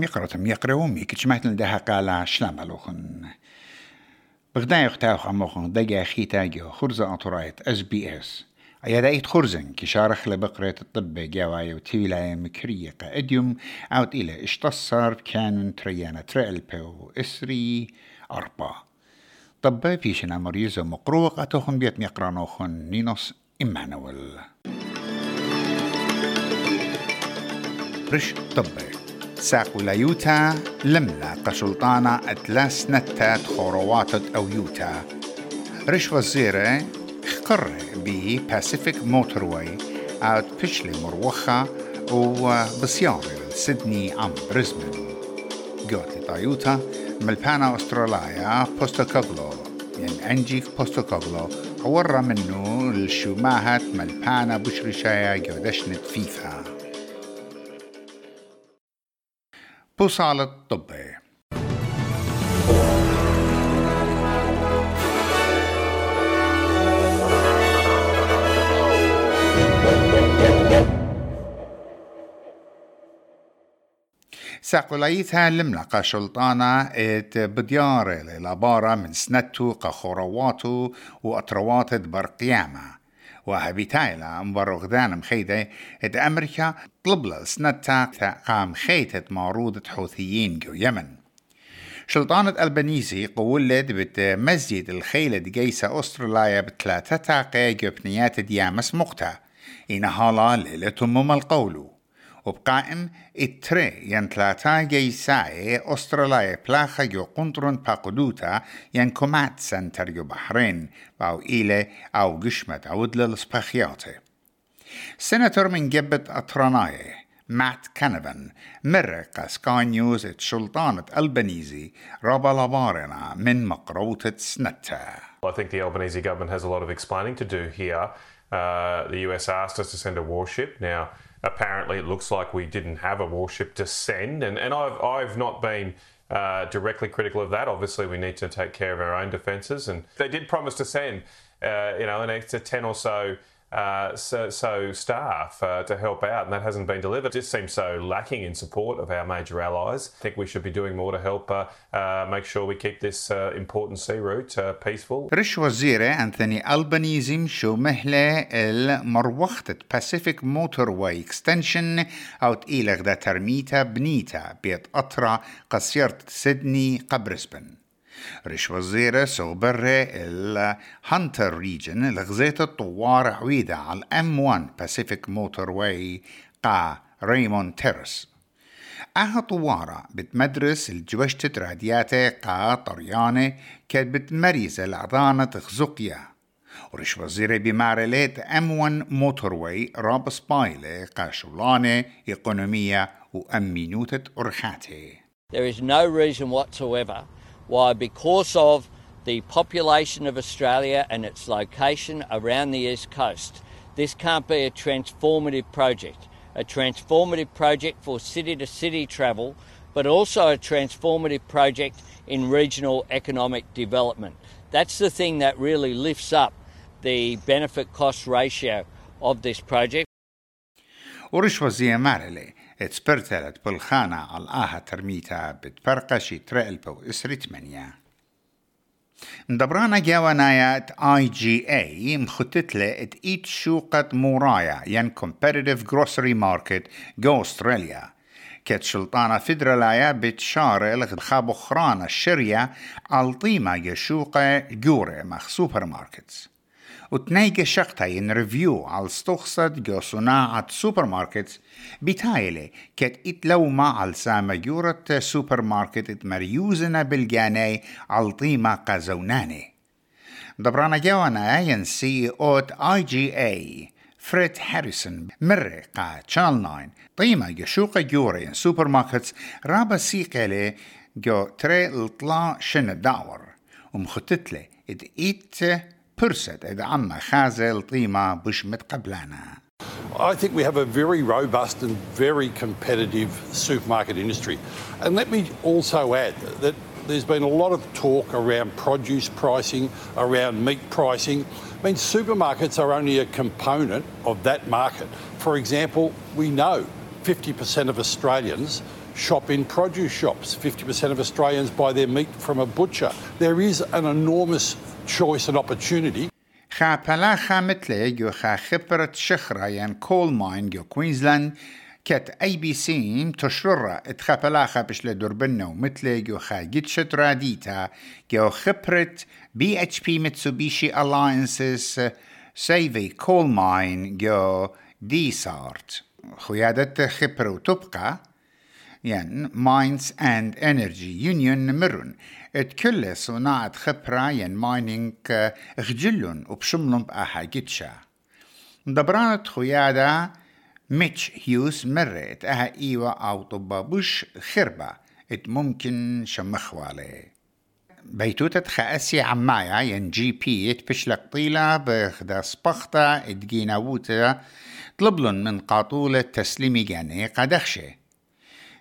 ميقرة ميقرة وميك جمعت لدها قالا شلام لوخن بغدا يختاو خموخن دقا خيتا جو خرزة أطرايت اس بي اس أيا دايت خرزن كشارخ لبقرة الطب جوايا وتيلا مكرية قاديوم أوت إلى اشتصر كانون تريانا تريلبو إسري أربا. طب فيشنا مريزة مقروق أتوخن بيت ميقرانوخن نينوس إمانويل. رش طبي ساق ولايوتا لملا قشلطانا أتلاس نتات خورواتت أو يوتا. رش وزيرة اخقر بي باسيفيك موتروي اوت بشلي مروخة وبسيار سيدني عم بريزبن قوت طايوتا ملبانا أستراليا بوستوكوغلو يعني انجي في بوستوكوغلو ورا منه الشماهات ملبانا بشرشايا جودشنت فيفا. بوصالة طبي ساقوليتها لملقى شلطانة إت بديار للابارة من سنتو قخورواتو وأطروات برقيامة. وهبيتايلا مبرغدان مخيدة ات أمريكا طلب سنتا قام خيتة معروضة حوثيين جو يمن. شلطانة البنيزي قولت بتمزيد الخيلة جيسة أستراليا بثلاثة تاقي جبنيات ديامس مقتا إنها ليلة مم القولو وبقائم إتري ين تلاتا جي ساي أستراليا بلاخا جو قنطرن باقدوتا ين كومات سنتر جو بحرين باو إيلي أو قشمت عود للسباخياتي سنتر من جبت أطراناي مات كانفن مرق سكاي نيوز سلطانة ألبنيزي رابا لابارنا من مقروطة سنتا I think the Albanese government has a lot of explaining to do here. Uh, the US asked us to send a warship. Now, apparently it looks like we didn't have a warship to send, and, and I've, I've not been uh, directly critical of that. Obviously, we need to take care of our own defences, and they did promise to send, uh, you know, an extra 10 or so uh, so, so, staff uh, to help out, and that hasn't been delivered. It just seems so lacking in support of our major allies. I think we should be doing more to help uh, uh make sure we keep this uh, important sea route uh, peaceful. رش وزيرة أنثوني ألبانيزي مشو مهلة المروختة باسيفيك موتور واي اكستنشن أو تقيلة غدا ترميتا بنيتا بيت أطرا قصيرة سيدني قبرسبن رش وزيرة سوبر الهانتر ريجن لغزيت الطوار عويدة على الام 1 باسيفيك موتور واي قا ريمون تيرس. أها طوارة بتمدرس الجوشتة رادياتي قا طريانة كانت بتمريز العضانة تخزقيا ورش وزيرة بمارلات ام 1 موتور واي راب سبايلة قا شولانة إقونومية وأمينوتة أرخاتي. There is no reason whatsoever Why? Because of the population of Australia and its location around the east coast. This can't be a transformative project, a transformative project for city to city travel, but also a transformative project in regional economic development. That's the thing that really lifts up the benefit cost ratio of this project. ورشوة مارلي اتسبرتلت بالخانة على آها ترميتا بتبرقشي ترقلبو اسري تمانيا مدبرانا جاوانايات اي جي اي مخطتلة ات ايت شوقة مورايا ين competitive grocery market جو استراليا كت شلطانة فدرالايا بتشار الخاب خرانا الشرية على طيمة يشوقة جورة مخ سوبر ماركتس وتنيجي شقتين ريفيو على استخصد جو صناعة سوبر ماركت بتايلي كت اتلوما على سامجورة سوبر ماركت مريوزنا بالجاني على طيمة قزوناني دبرانا جوانا ينسي اوت اي جي اي فريد هاريسون مرقة شانل 9 طيمة يشوق جوري سوبر ماركت رابا سيقلي جو تري الطلا شن داور ومخطتلي اد ايت برست إذا عما خازل طيمة بشمت قبلانا I think we have a very robust and very competitive supermarket industry. And let me also add that there's been a lot of talk around produce pricing, around meat pricing. I mean, supermarkets are only a component of that market. For example, we know 50% of Australians shop in produce shops. 50% of Australians buy their meat from a butcher. There is an enormous choice and opportunity. خا پلاخا مثل جو خا خبرة شخرة ين كول ماين جو كوينزلاند كت اي بي سي تشرر اتخا بلاخا بش لدربنو مثل جو خا جتشت راديتا جو خبرة بي اتش بي متسوبيشي الاينسز سيفي كول ماين جو دي سارت خيادة خبرة وتبقى يعني ماينز اند انرجي يونيون مرن. ات كل صناعة خبرة ين ماينينج خجلن وبشملن بأحا جتشا دبرانت خيادة ميتش هيوس مرت أها ايوة أو طبا بوش خربة ات ممكن شمخوالي بيتوتة خاسي عمايا ين جي بي اتبشلك طيلة بخدا سبختا اتجينا ووتا طلبلن من قاطولة تسليمي جاني قدخشه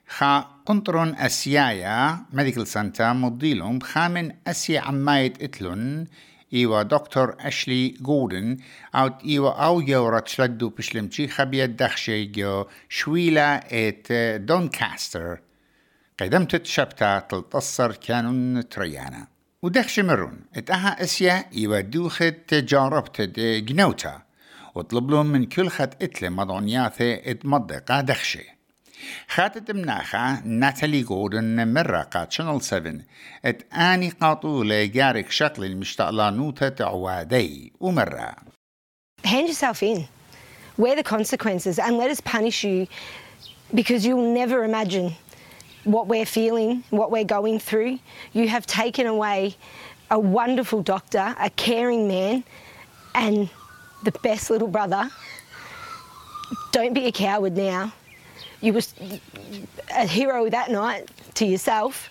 خا قنطرون أسيايا ميديكال سنتا مضيلهم خامن أسي عمايت إتلون إيوا دكتور أشلي جوردن أو إيوا أو يورا تشلدو بشلمشي خبيا دخشي جو شويلة إت دونكاستر. قدمت شبتا تلتصر كانون تريانا. ودخش مرون اتأها أسيا إيوا دوخت تجاربت جنوتا. وطلب لهم من كل خط إتلي مضونياثي اتمضقة دخشي. خاتت مناخة ناتالي جوردن مرة قات شنل 7 ات اني قاطولة جارك شكل المشتاق نوتة عوادي ومرة Hand yourself in. Wear the consequences and let us punish you because you'll never imagine what we're feeling, what we're going through. You have taken away a wonderful doctor, a caring man, and the best little brother. Don't be a coward now. You were a hero that night to yourself.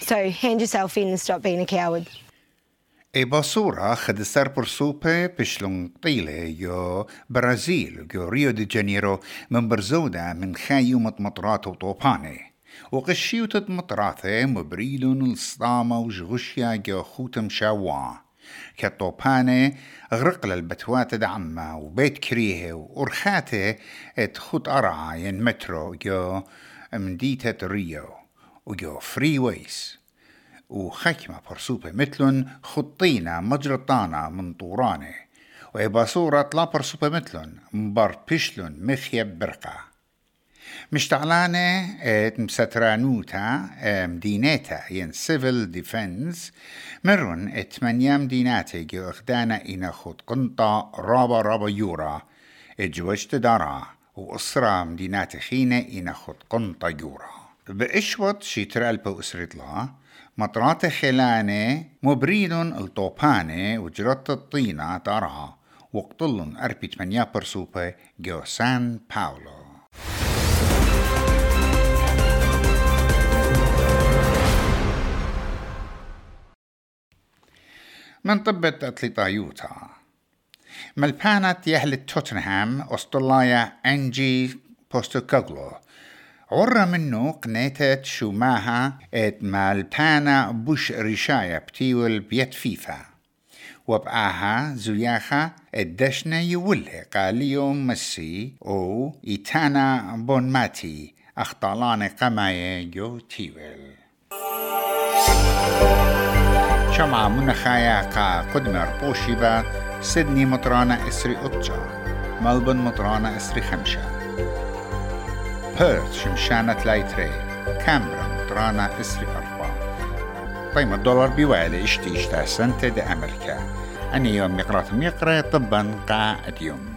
So hand yourself in and stop being a coward. اي بصورة خد سر برسوبة بشلون طيلة يو برازيل يو ريو دي جانيرو من برزودة من خايو مطمطرات وطوباني وقشيوتة مطراثة مبريدون الصدامة وجغشيا جو خوتم شاوا كطوبانة غرق للبتوات دعمة وبيت كريه وأرخاته ات خط أرعى ين مترو جو مديتة ريو وجو فري ويس. وخكمة برسوبة مثلن خطينا مجرطانا من طورانة. وإباسورة لا برسوبة مثلن مبار بشلن مخيب برقة. مشتغلانة مسترانوتا مدينتا ين سيفل ديفنس مرون اتمنيا مديناتي جو أخدانا اينا خود قنطة رابا رابا يورا. اتجوجت دارا وأسرة مدينات خينة اينا خود قنطة يورا. بإشوط شيترال بأسرة لا مطرات خلانة مبريدون الطوبانة وجرت الطينة دارا. وقتلن أربي تمنيا برسوبة جو سان باولو. من طبة أتليتا يوتا. ملبانت يهل توتنهام أسطلايا أنجي بوستوكوغلو عرى منه قنيتة شوماها إت مالبانا بوش رشايا بتيول بيت فيفا. وبقاها زياخا الدشنا يوله قاليوم مسي أو ايتانا بون ماتي. اخطالان قماية جو تيول. شمعة منخايا قا قدمر بوشيبا سيدني مطرانا اسري أتشا ملبن مطرانا اسري خمشة بيرث شمشانة لايتري كامبرا مطرانا اسري أربعة قيمة الدولار بيوالي اشتي اشتا سنتة دي أمريكا أني يوم يقرأ يقرأ طبا قا اليوم